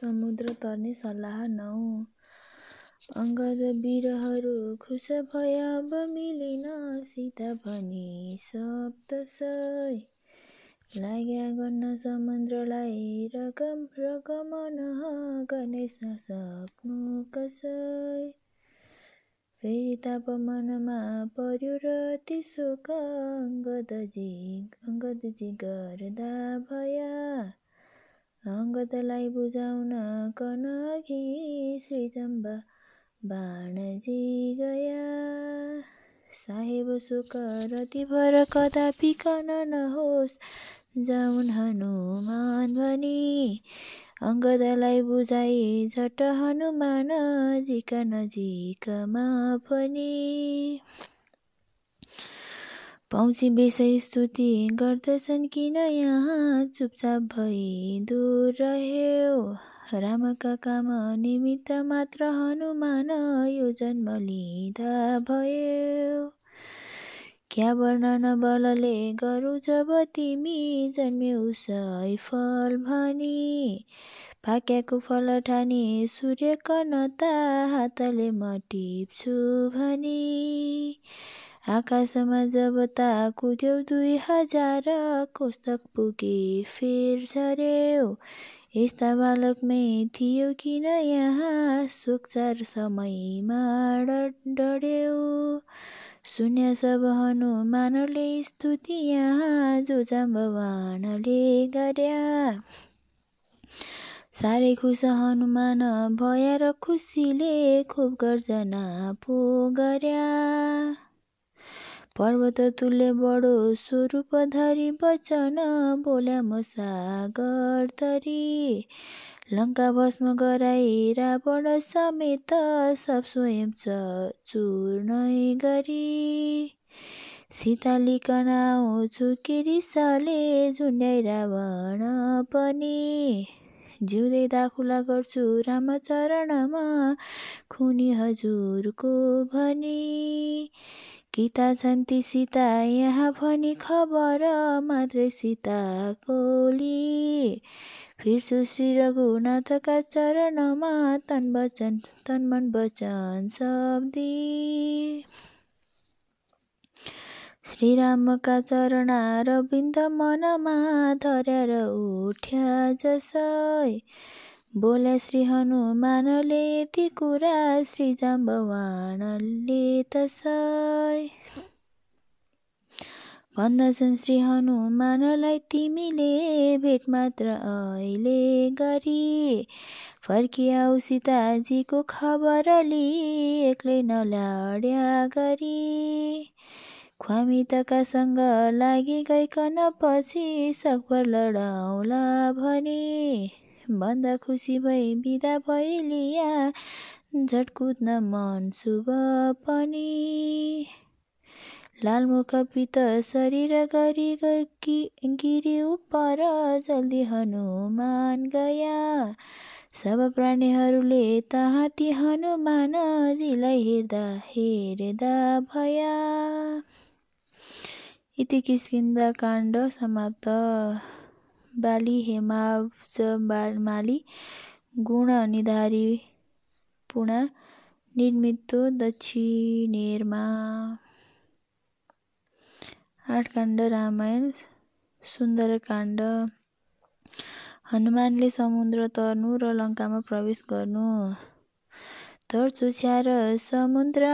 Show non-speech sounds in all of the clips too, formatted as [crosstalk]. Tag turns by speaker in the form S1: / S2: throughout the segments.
S1: समुद्र तर्ने सल्लाह नौ। अङ्गद वीरहरू खुस भए अब मिलेन सीता भनी सप्तसय लाग्या गर्न समुद्रलाई रगम रगमन गर्ने सक्नु कसै। फेरि तापमानमा पर्यो र तिर्शोक अङ्गदजी अङ्गदजी गर्दा भया। अङ्गदलाई बुझाउन कन अघि श्रीजम्बा बाणजी गया। साहेब शोक रतिभर कदापि कन नहोस् जाउन् हनुमान भनी। अङ्गदलाई बुझाइ झट हनुमान जिका नजिकमा पनि पौसी बेसै स्तुति गर्दछन् किन यहाँ चुपचाप भई दूर रह्यो? रामका काम निमित्त मात्र हनुमान यो जन्म लिँदा भयो। क्या वर्णन बलले गरौ जब तिमी जन्म्यौ फल भनी? पाक्याको फल ठानी सूर्य कनता हातले म टिप्छु भनी। आकाशमा जब ता कुद्यौ दुई हजार कोस्तक पुगे फेर झर्यौ यस्ता बालकमै थियो किन यहाँ सोक्चार समयमा डढ्यौ शून्य सब हनुमानले स्तुति यहाँ जो जाम्बवानले गर्या साह्रै खुस हनुमान भया र खुसीले खुब गर्जना पो गर्या पर्वत तुल्य बडो स्वरूप धरी वचन बोल्या म सागर तरी लङ्का भस्म गराई रावण समेत सब स्वयं चूर्णै गरी। सीतालिकन आउँछु किरिसले झुन्ड्याई रावण पनि। जिउँदै दाखुला गर्छु रामचरणमा खुनी हजुरको भनी। किता छन् ती सीता यहाँ भनी खबर मात्रै सीताको लि। फिर्छु श्री रघुनाथका चरणमा तन वचन तन मन वचन शब्दी श्रीरामका चरणार बिन्द मनमा धर्यार उठ्या जसै। बोल्या श्री हनुमानले ती कुरा श्री जाम्बवानले तसै। भन्दछन् श्री हनुमानलाई तिमीले भेट मात्र अहिले गरी। फर्किआऊ सीताजीको खबर एक्लै नलड्या गरी। ख्वामितकासँग लागि गइकन पछि सकभर लडाउँला भनी। भन्दा खुसी भई बिदा भइलिया झट कुद्न मन शुभ पनि। लालमुख पित शरीर गरी गिरी उपर जल्दी हनुमान गया। सब प्राणीहरूले तहाँ ती हनुमानजीलाई हेर्दा हेर्दा भया। इति काण्ड समाप्त। बाली पुणा निर्मितो दक्षिणेरमा। आठकाण्ड रामायण सुन्दरकाण्ड। हनुमानले समुद्र तर्नु र लङ्कामा प्रवेश गर्नु। तर्छु छ्यार समुद्र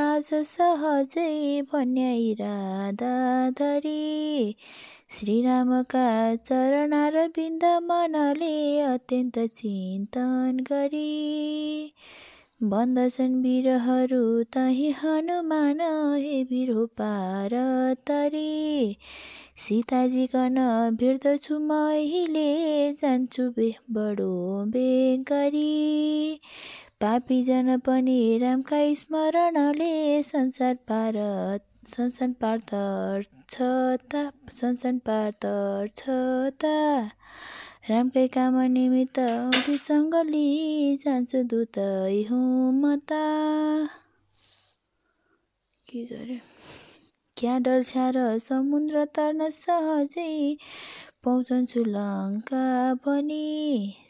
S1: सहजै भन्याई राधा धरी श्रीरामका चरणार बिन्द मनले अत्यन्त चिन्तन गरी बन्दछन् वीरहरू तही हनुमान हे वीर पार तरी। सीताजी कन भेट्दछु म अहिले जान्छु बे बडो बेग गरी। पापी जन पनि रामका स्मरणले संसार पार पार तर्छ ता पार तर्छ ता रामकै काम निमित्त अरूसँग लि जान्छु दुतै हुँ म त के क्या डर छ्यार समुद्र तर्न सहजै पहुँचन्छु लङ्का पनि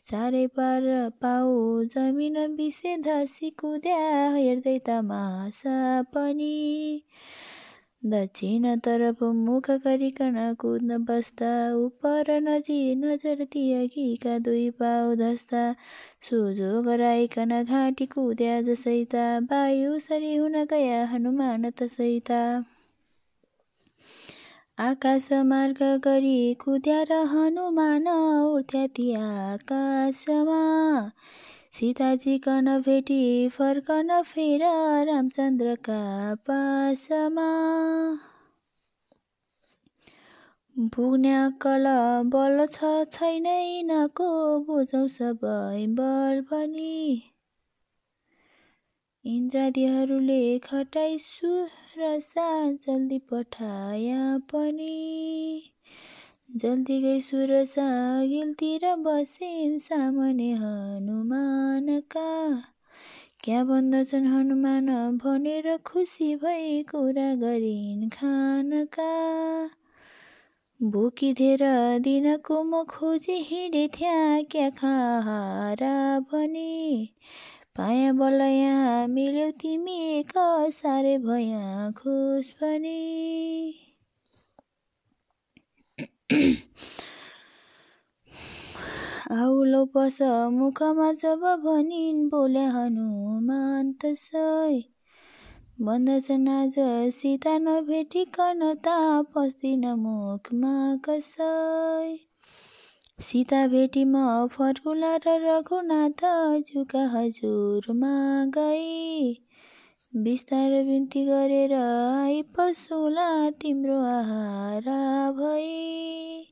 S1: चारै पार पाउ जमिन बिसे धसी कुद्या हेर्दै तमासा पनि। दक्षिणतर्फ मुख गरिकन कुद्न बस्दा उपर नजी नजर तियकीका दुई पाउ धस्दा सोझो गराइकन घाँटी कुद्या जसैता वायु सरी हुन गया हनुमान तसैता आकाश मार्ग गरी कुद्या र हनुमान उठ्या ती आकाशमा सीताजी कन भेटी फर्कन फेर रामचन्द्रका पासमा। पुग्ने कल बल छ नको बुझौँ सबै बल पनि इन्द्रादीहरूले खटाई सुरसा जल्दी पठाया पनि। जल्दी गई सुरसा गिलतिर बसिन् सामान्य हनुमानका। क्या भन्दछन् हनुमान भनेर खुसी भई कुरा गरिन् खानका। भोकी धेर दिनको म खोजी हिँडेथ्या क्या खाहारा भने। पाया बल यहाँ मिल्यौ तिमी एक साह्रै भया खुस पनि [clears throat] आउलो पस मुखमा जब भनिन् बोल्या हनुमान तसै भन्दछन् आज सीता नभेटिकन ता पस्दिन मुखमा कसै। सीता भेटी म फर्कुला र रघुनाथ जुका हजुरमा गई। बिस्तार बिन्ती गरेर आई पशुला तिम्रो आहार भई।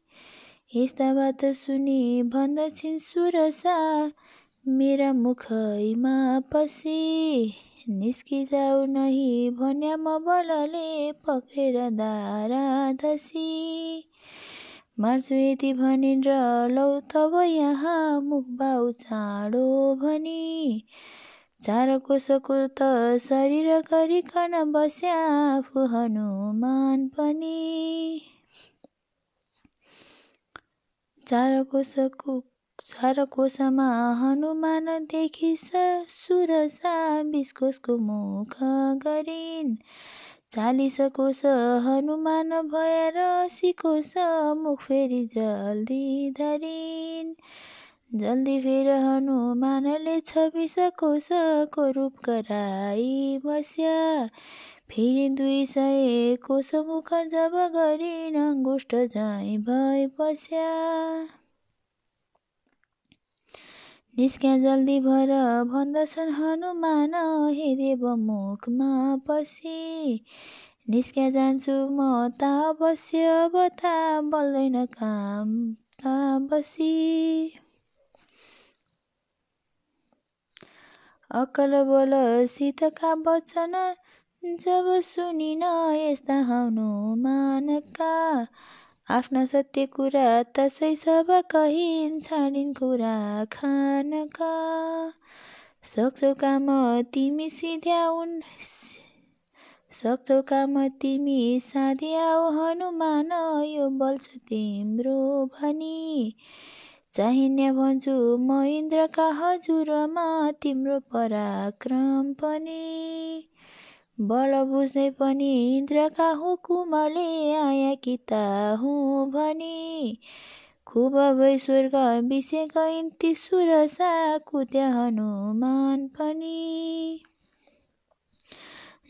S1: यस्ता बात सुनि भन्दछिन् सुरसा मेरा मुखैमा पसी। निस्किजाऊ नही भन्या म बलले पक्रेर दारा धसी। मार्छु यति भनिन् र लौ तब यहाँ मुखबाउ चाँडो भनी। चार कोसको त शरीर गरिकन बस्या आफू हनुमान पनि। चार कोसको चार कोसमा हनुमान देखि सुरसा बिस कोसको मुख गरिन्। चालिस कोश हनुमान भएर असी कोश मुख फेरि जल्दी धरिन्। जल्दी फेर हनुमानले छब्बिस कोशको रूप गराई बस्या। फेरि दुई सय कोश मुख जब गरिन् अङ्गुष्ठ झैँ भए बस्या। निस्क्या जल्दी भर भन्दछन् हनुमान हे देव मुखमा पसी निस्क्या जान्छु म ता अवश्य बता बल्दैन काम ता बसी। अकल बल सीतका वचन जब सुनिन यस्ता हनुमानका आफ्ना सत्य कुरा तसै सब कहिन् छाडिन् कुरा खानका। सक्छौ काम तिमी सिध्याउन् सक्छौ काम तिमी साध्याउ हनुमान यो बल छ तिम्रो भनी। चाहिने भन्छु म इन्द्रका हजुरमा तिम्रो पराक्रम पनि। बल बुझ्दै पनि इन्द्रका हुकुमले आया कि हुँ भनी। खुब भई स्वर्ग विषय गइन् ती सुरसा कुद्या हनुमान पनि।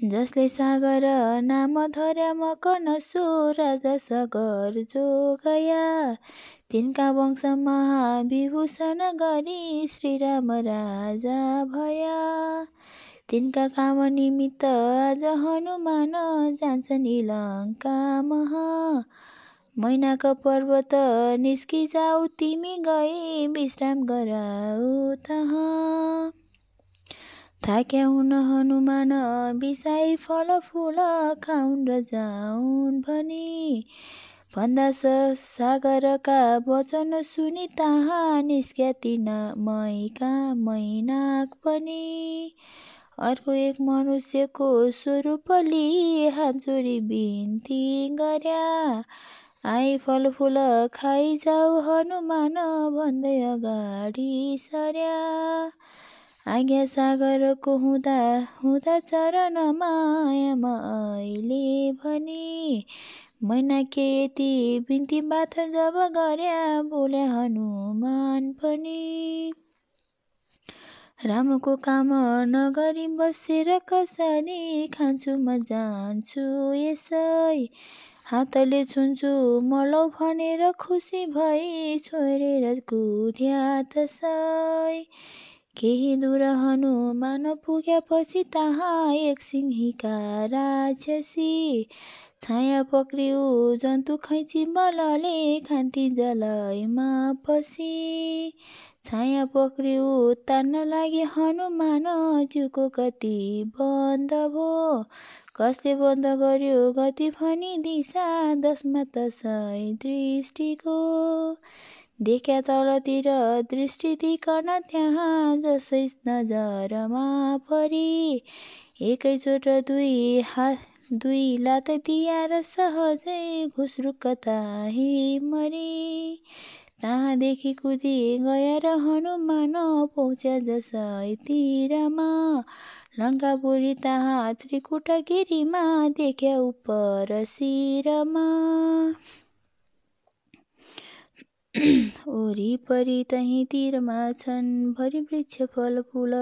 S1: जसले सागर नाम धर्या मकनसो राजा सगर जो गया। तिनका वंश महाविभूषण गरी श्रीराम राजा भया। तिनका काम निमित्त आज हनुमान जान्छन् लङ्का महा मैनाको पर्वत निस्किजाऊ तिमी गई विश्राम गराऊ थाक्या हुन हनुमान बिसाई फल फुल खाउन् र जाउन् भनी। भन्दा सागरका वचन सुनि तहाँ निस्क्या तिन मैका मैनाक पनि। अर्को एक मनुष्यको स्वरूप लिई बिन्ती गर्या। आई फलफुल खाइ जाऊ हनुमान भन्दै अगाडि सर्या। आज्ञा सागरको हुँदा हुँदा चरण मायामा अहिले भनी। मैना के यति बिन्ती बाथ जब गर्या बोले हनुमान पनि रामको काम नगरी बसेर कसरी खान्छु म जान्छु यसै हातले छुन्छु मलौ भनेर खुसी भई छोडेर कुद्या तसै। केही दूर हनुमान पुगेपछि तहाँ एक सिंहीका राक्षसी छाया पक्रिउ जन्तु खैची बलले खान्ति जलैमा पसी छाया पक्रिउ तान्न लागे हनुमान जिउको गति बन्द भो। कसले बन्द गर्यो गति भनी दिशा दसमा तसै दृष्टिको। देख्या तलतिर दृष्टि दिकन त्यहाँ जसै नजरमा परी एकैचोट दुई हात दुई लात दिएर सहजै घुस्रुक्क ताही मरी। तहाँदेखि कुदी गया र हनुमान पहुँच्या जसै तिरमा। लङ्कापुरी तहाँ त्रिकुटगिरीमा देख्या उपर शिरमा। [clears throat] वरिपरि तहीँतिरमा छन् भरि वृक्ष फलफुल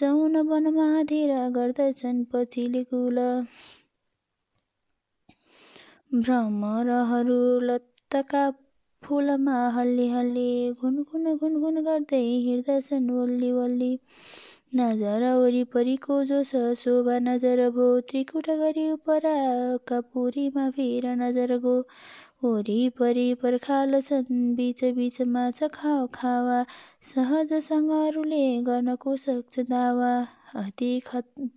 S1: जौन वनमा धेरा गर्दछन् पछिल्ले कुल। भ्रमरहरू लत्तका फुलमा हल्ली हल्ली घुनघुन घुनघुन गर्दै हिँड्दछन् वल्ली वल्ली। नजर वरिपरिको जो छ शोभा नजर भो त्रिकुट गरी उपराका पुरीमा फिर नजर गो वरिपरि पर्खाल छन् बिच बिचमा छ खाओ खावा। सहजसँगहरूले गर्नको सक्छ दावा। अति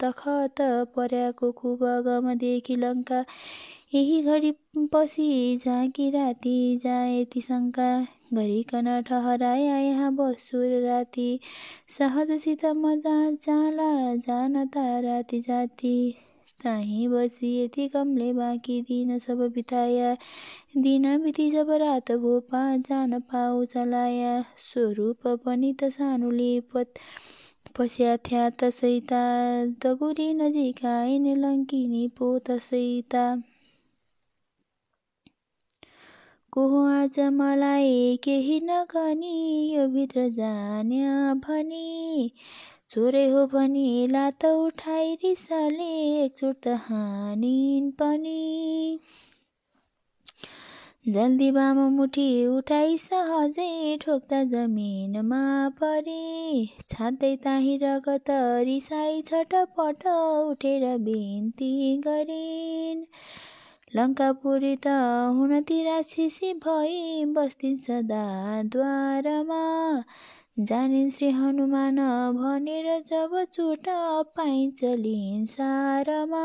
S1: तखत पर्याको खुब देखि लङ्का। यही घडी पछि झाँकी राति जाए शङ्का। गरिकन ठहराया यहाँ बसु राति। सहजसित मजा जाला जान त राति जाति। ताहीँ बसी यति कमले बाँकी दिन सब बिताया। दिन बिति जब रात भो पा जान पाउ चलाया स्वरूप पनि त सानुले पत पस्या थ्या तसैता। दगुरी नजिक आइन लङ्किनी पो तसैता। को आज मलाई केही नगनी यो भित्र जान्या भनी। चोरै हो भनी लात उठाइ रिसाले एकचोट त हानिन् पनि। जल्दी बाम मुठी उठाइ सहजै ठोक्दा जमिनमा परी। छात्दै ताही रगत रिसाई छटपट उठेर बिन्ती गरिन्। लङ्कापुरी त हुन ती राक्षसी भई बस्थिन् सदा द्वारमा। जानिन् श्री हनुमान भनेर जब चोट पाइन्छ लिन्सारमा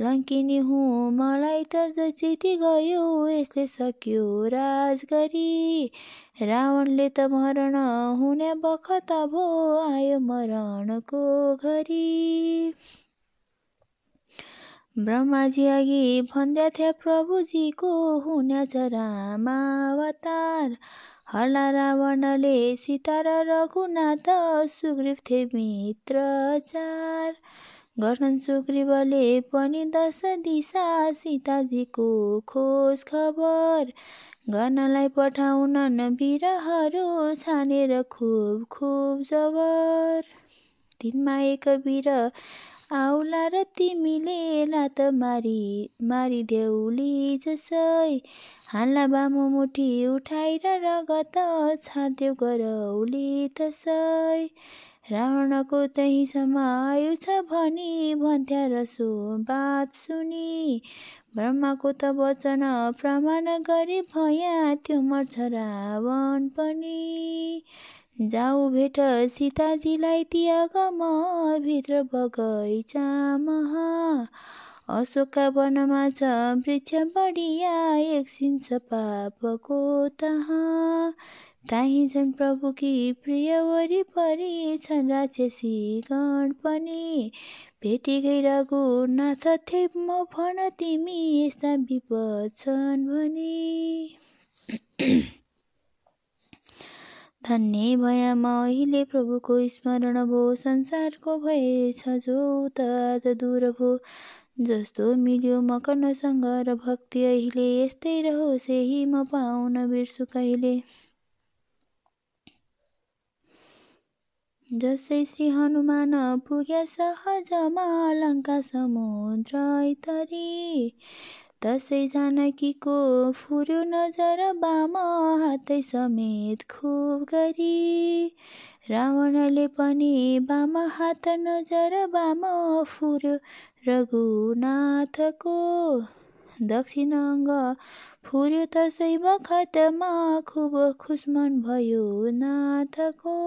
S1: लङ्किनी हुँ मलाई त जिति गयो यसले सक्यो राज गरी रावणले त मरण हुने बखत भो आयो मरणको घरी। ब्रह्माजी अघि भन्दा थिए प्रभुजीको हुनेछ रामावतार हल्ला रावणले सीता र रघुनाथ सुग्रीव थिए मित्रचार। गर्छन् सुग्रीवले पनि दश दिशा सीताजीको खोज खबर। गर्नलाई पठाउनन् वीरहरू छानेर खुब खुब जबर। तिनमा एक वीर आउला र तिमीले लात मारी मारिदेऊली जसै। हाल्ला बामु मुठी उठाएर रगत छादेउ गरौली तसै। रावणको तहीसम्म आयु छ भनी भन्थ्या र सो बात सुनि। ब्रह्माको त वचन प्रमाण गरी भया त्यो मर्छ रावण पनि। जाऊ भेट सीताजीलाई त्यागम भित्र बगैँचा महा अशोकका वनमा छ वृक्ष बढिया एकछिन छ पापको तहाँ। ताही झन् प्रभुकी प्रिय वरिपरि छन् राक्षसी गण पनि। भेटी गइरहेको नाथ थे म भन तिमी यस्ता विपद छन् भने। धन्य भया अहिले प्रभुको स्मरण भो। संसारको भएछ जो त दूर भो। जस्तो मिल्यो मकर्णसँग र भक्ति अहिले यस्तै रहोस् यही म पाउन बिर्सु कहिले। जसै श्री हनुमान पुग्या सहजमा लङ्का समुद्र तरी तसै जानकीको फुर्यो नजर बाम हातै समेत खुब गरी। रावणले पनि बाम हात नजर बाम फुर्यो रघुनाथको। दक्षिण अङ्ग फुर्यो तसै बखतमा खुब खुसमन भयो नाथको।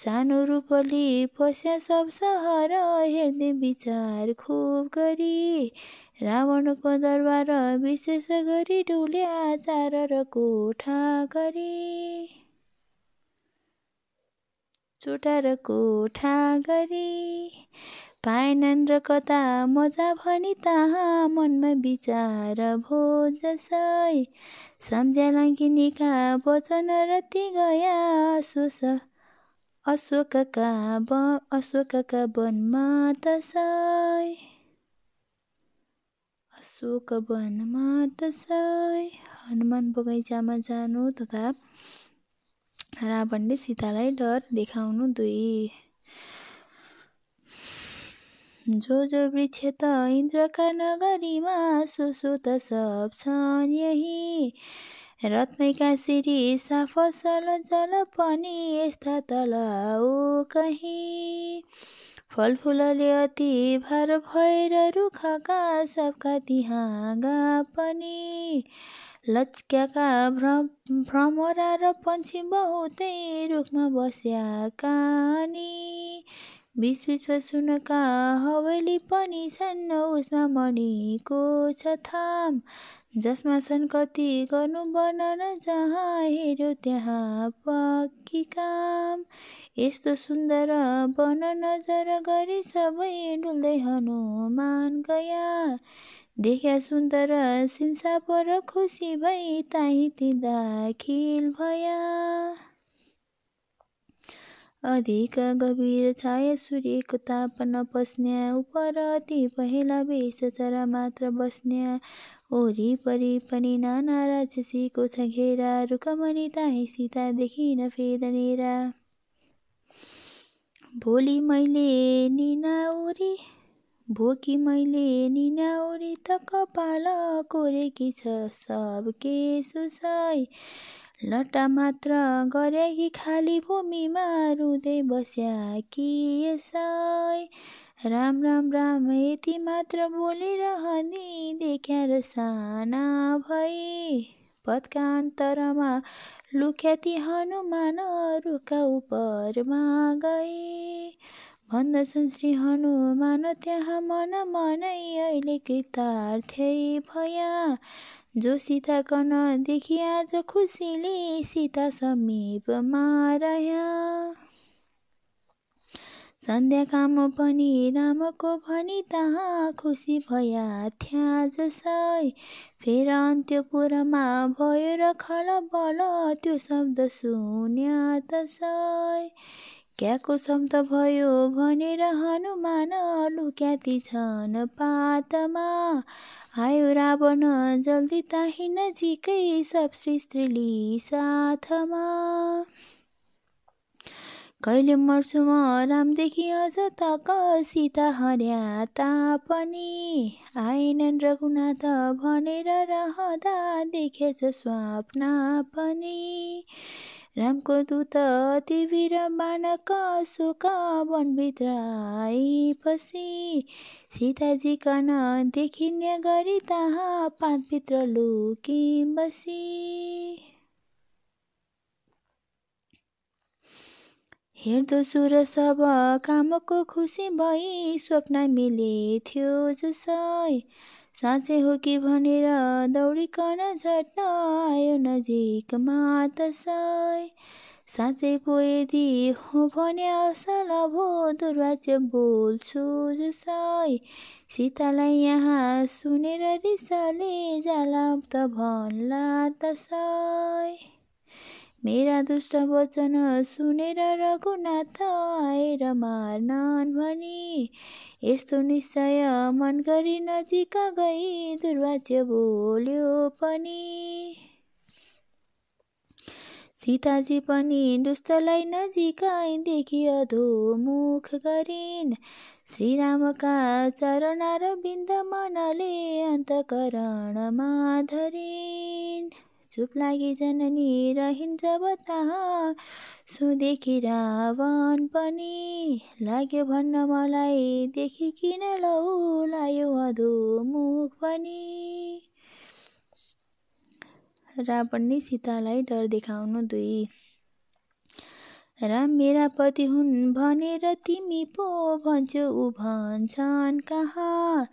S1: सानो रूपली पस्या सब सहर हेर्दै विचार खुब गरी। रावणको दरबार विशेष गरी डुल्या चार र कोठा गरी। चोटा र कोठा गरी। पाएनन् र कता मजा भनी तहाँ मनमा विचार भो जसै सम्झ्या लाङ्किनीका वचन रति गया सोस अशोकका ब अशोकका वनमा तसै अशोक वनमा तसै हनुमान बगैँचामा जानु तथा रावणले सीतालाई डर देखाउनु दुई। जो जो वृक्ष त इन्द्रका नगरीमा सो सो त सब छन् यही। रत्नैका शिरी फसल जल पनि यस्ता तलाउ कहीँ। फलफुलले अति भार भएर रुखका सबका तिहाँ पनि। लच्क्याका भ्रमरा र पन्छी बहुतै रुखमा बस्याका अनि बिच बिचमा सुनका हवेली पनि छन् उसमा मणिको छ थाम। जसमा छन् कति गर्नु वर्णन जहाँ हेऱ्यो त्यहाँ पक्की काम। यस्तो सुन्दर वन नजर गरी सबै डुल्दै हनुमान गया। देख्या सुन्दर सिन्सा पर खुसी भई ताही ती दाखिल भया। अधिक गभीर छाया सूर्यको ताप नपस्न्या उपर अति पहेँला बेस चरा मात्र बस्न्या वरिपरि पनि नाना राक्षसीको छ घेरा रुकमणि ताही सीता देखिन फेदनेरा भोलि मैले निनाउरी भोकी मैले निनाउरी त कपाल कोरेकी छ सबके सुसै लट्टा मात्र गरे कि खाली भूमिमा रुँदै बस्या कि यसै राम राम राम यति मात्र बोलिरहने देख्या साना भई। पदका अन्तरमा लुख्याती हनुमान रुखका उपरमा गए भन्दछन् श्री हनुमान त्यहाँ मन मनै अहिले कृतार्थै भया। जो सीता कन देखि आज खुसीले सीता समीपमा रह्या सन्ध्या काम पनि रामको भनी तहाँ खुसी भया थ्या जसै फेर अन्त्यपुरमा भयो र बल त्यो शब्द सुन्या तसै क्याको शब्द भयो भनेर हनुमान लुक्याती छन् पातमा। आयो रावण जल्दी ताही नजिकै सब श्री स्त्रीली साथमा। कहिले मर्छु म रामदेखि अझ तक सीता हर्या तापनि। आएनन् रघुनाथ भनेर रहँदा देखेछ स्वप्न पनि। रामको दूत अति वीर बाणक शोक वनभित्र आएपछि सीताजी कन देखिने गरी तहाँ पातभित्र लुकी बसी। हेर्दो सुर सब कामको खुसी भई स्वप्न मिले थियो जसै। साँच्चै हो कि भनेर दौडिकन झट्ट आयो नजिकमा तसै। साँच्चै पो यदि हो भने असल भो दुर्वाच्य बोल्छु जसै। सीतालाई यहाँ सुनेर रिसले जाला त भन्ला तसै। मेरा दुष्ट वचन सुनेर रघुनाथ आएर मार्नन् भनी। यस्तो निश्चय मन गरी नजिक गई दुर्वाच्य बोल्यो पनि। सीताजी पनि दुष्टलाई नजिकै अधो मुख गरिन्। श्रीरामका चरण र बिन्द मनले अन्तकरणमा धरिन्। चुप लागि जननी रहिन् जब तहाँ सुदेखि रावण पनि लाग्यो भन्न मलाई देखि किन लौ लायो अधो मुख पनि। रावणले सीतालाई डर देखाउनु दुई। राम मेरा पति हुन् भनेर तिमी पो भन्छौ ऊ भन्छन् कहाँ?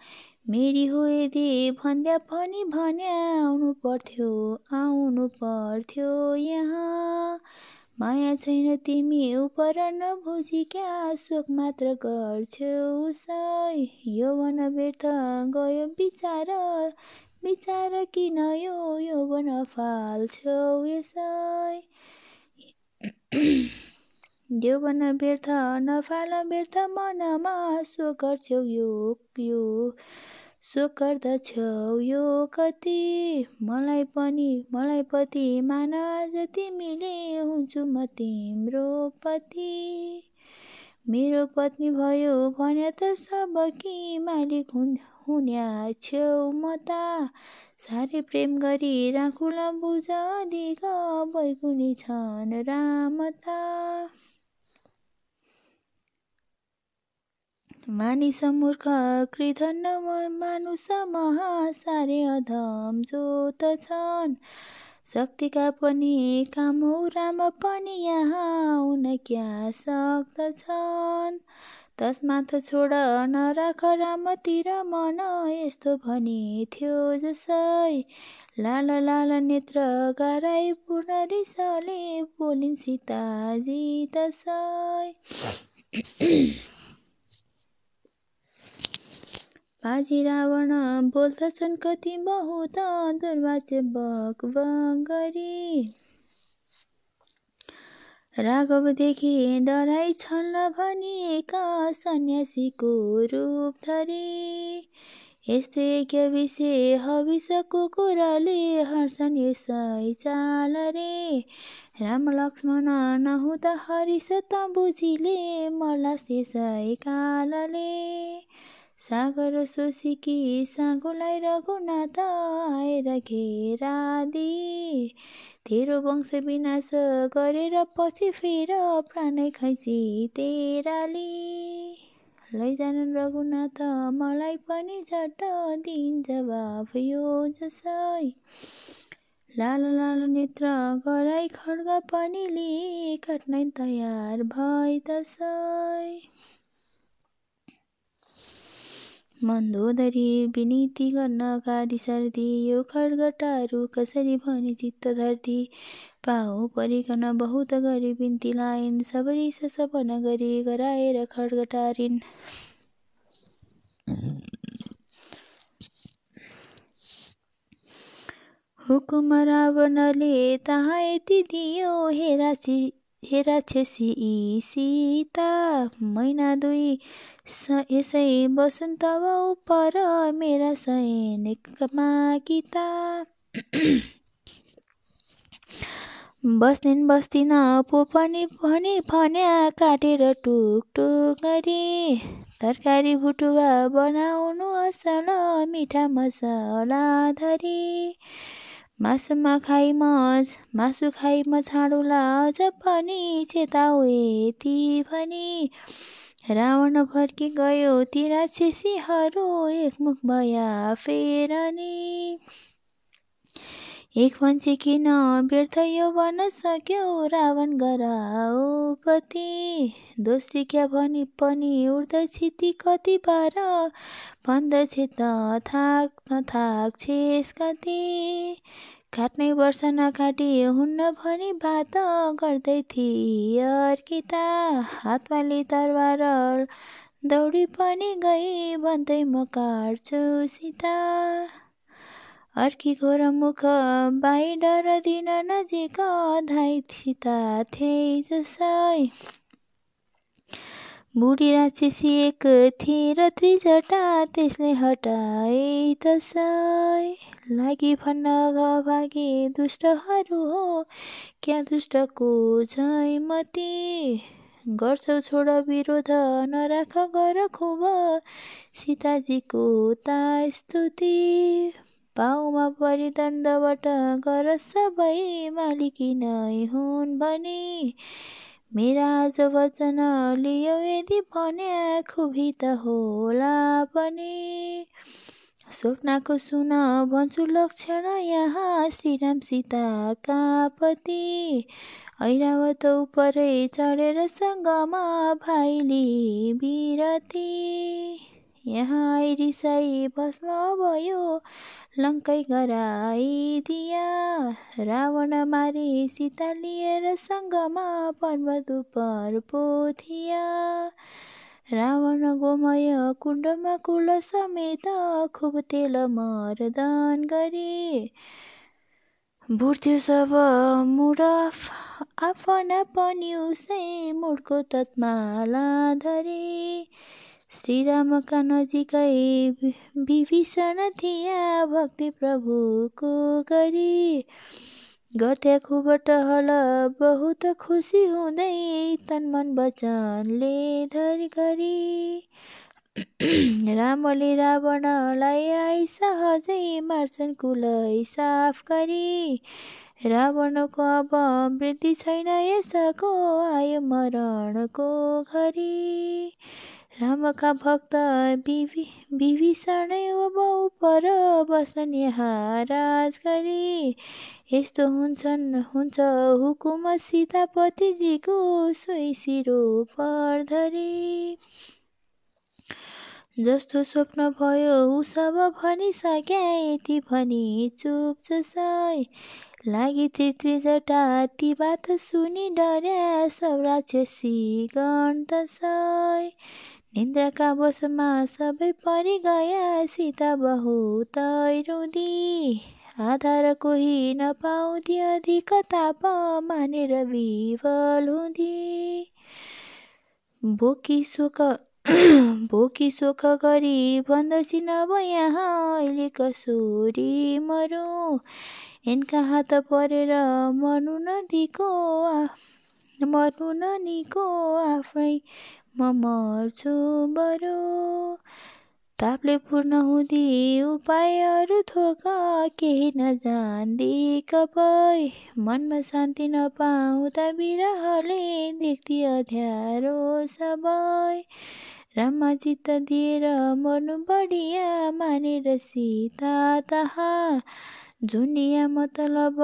S1: मेरी हो यदि भन्दा पनि भन्या आउनु पर्थ्यो आउनु पर्थ्यो यहाँ। माया छैन तिमी उप नबुझी क्या शोक मात्र गर्छौ उसै यौवन व्यर्थ गयो विचार विचार किन यो यौवन फाल्छौ यसै? यौवन व्यर्थ नफाल व्यर्थ मनमा सो गर्छौ यो यो सो गर्दछौ यो कति। मलाई पनि मलाई पति मान आज तिमीले हुन्छु म तिम्रो पति। मेरो पत्नी भयो भने त सब कि मालिक हुन् हुन्या छेउ म त। साह्रै प्रेम गरी राखुला बुझ अधिक बैगुनी छन् राम त। मानिस मूर्ख कृधन मानुष महासारे अधम जो छन्। शक्तिका पनि काम राम पनि यहाँ आउन क्या सक्दछन्। तस्माथ छोड नराख रामतिर मन यस्तो भने थियो जसै लाल लाल नेत्र गाराई पूर्ण रिसले बोलिन् सीताजी तसै। बाजी रावण बोल्दछन् कति बहुत दुर्वाच्य बक गरी राघवदेखि डराइ छल्न भनिएका सन्यासीको रूप धरी। यस्तै यज्ञ विषय हविषको कुराले हर्षन् यसै चाल रे राम लक्ष्मण नहुँदा हरिस त बुझिले मर्ला यसै कालले। सागर सोसिकी साँगोलाई रघुनाथ आएर घेरादी तेरो वंश विनाश गरेर पछि फेर प्राणै खैची तेराली लैजानन् रघुनाथ मलाई पनि झट्ट दिन जवाफ यो जसै। लाल लाल नेत्र गराई खड्ग पनि लि काट्नै तयार भए तसै मन्दोदरी विनीति गर्न गाडी सर्दी यो खड्गटारु कसरी भनी चित्त धर्ती पाहु परिकन बहुत गरी बिन्ती लाइन् सबरी सपन गरी गराएर खड्गटारिन् हुकुम रावणले तहाँ यति दियो हे राक्षसी सीता मैना दुई यसै बसुन् तब उपर मेरा सैनिकमा किता [clears throat] बस्नेन् बस्दिन पो पनि भनी भन्या काटेर टुक गरी तरकारी भुटुवा बनाउनु असल मिठा मसला धरी। मासुमा खाइ म मासु खाइ म छाडुला अझ पनि चेताउ यति भनी रावण फर्की गयो ती राक्षसीहरू एकमुख भया फेरनी। एक मान्छे किन व्यर्थ बन्न सक्यो रावण गराउपति दोस्री क्या भनी पनि उड्दैछ ती कति बार भन्दछ त थाक नथाक छेस कति। काट्नै वर्ष नकाटी हुन्न भनी बात गर्दै थिए अर्किता। हातमा लि तरबार दौडी पनि गई भन्दै म काट्छु सीता। अर्की घोर मुख बाई डर दिन नजिक धाइ सीता थिए जसै। बुढी एक थिए र त्रिजटा त्यसले हटाए तसै लागि भन्न भागे दुष्टहरू हो क्या दुष्टको मती गर्छौ छोड विरोध नराख गर खुब सीताजीको ता स्तुति। पाउमा परिदण्डबाट गर सबै मालिकी नै हुन् भने मेरा आज वचन लियो यदि भन्या खुबी त होला पनि स्वप्नको सुन भन्छु लक्षण यहाँ श्रीराम सीताका पति ऐरावत उपरै चढेर सङ्गमा भाइली बिरती। यहाँ रिसाई भस्म भयो लङ्कै गराइदिया रावण मारी सीता लिएर सङ्गमा पर्वत उपर पोथिया। रावण गोमय कुण्डमा कुल समेत खुब तेल मर्दन गरी। बुढ्थ्यो सब मुड आफ्ना पनि उसै मुडको तत्माला धरी। श्रीरामका नजिकै विभीषण थिया भक्ति प्रभुको गरी। गर्थे खुब टहल बहुत खुसी हुँदै तन मन वचनले धरी गरी। [clears throat] रामले रावणलाई आई सहजै मार्छन् कुलै साफ गरी। रावणको अब वृद्धि छैन यसको आयो मरणको घरी। रामका भक्त विभीषणै अब पर बस्छन् यहाँ राज गरी यस्तो हुन्छन् हुन्छ हुकुम सीतापतिजीको सोही सिरो परधरी जस्तो स्वप्न भयो ऊ सब भनिसक्या यति भनी चुप जसै लागि जटा ती बात सुनि डर्या सब राक्षसी गण निन्द्राका बसमा सबै परिगया सीता बहुत रुदी आधार कोही नपाउँदी अधिक ताप मानेर विवल हुँदी बोकी शोक भोकी शोक गरी भन्दछिन् अब यहाँ अहिले कसोरी मरौँ। यिनका हात परेर मर्नु नदीको मर्नु ननिको आफै म मर्छु बरु तापले पूर्ण हुँदी उपायहरू थोक केही नजान्दी कपै मनमा शान्ति नपाउँदा बिरहले देख्दी अध्यारो सबै राममा चित्त दिएर मर्नु बढिया मानेर सीता तहा। जुनिया मतलब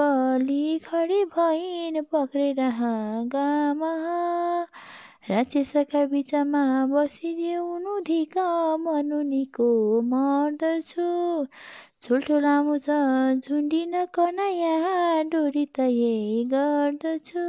S1: खडी भइन् पक्रेर हाँगामा राक्षसका बिचमा बसी जिउनु धिक मर्नु निको मर्दछु। छुल्ठो लामो छ झुन्डिन कना यहाँ डोरी यही गर्दछु।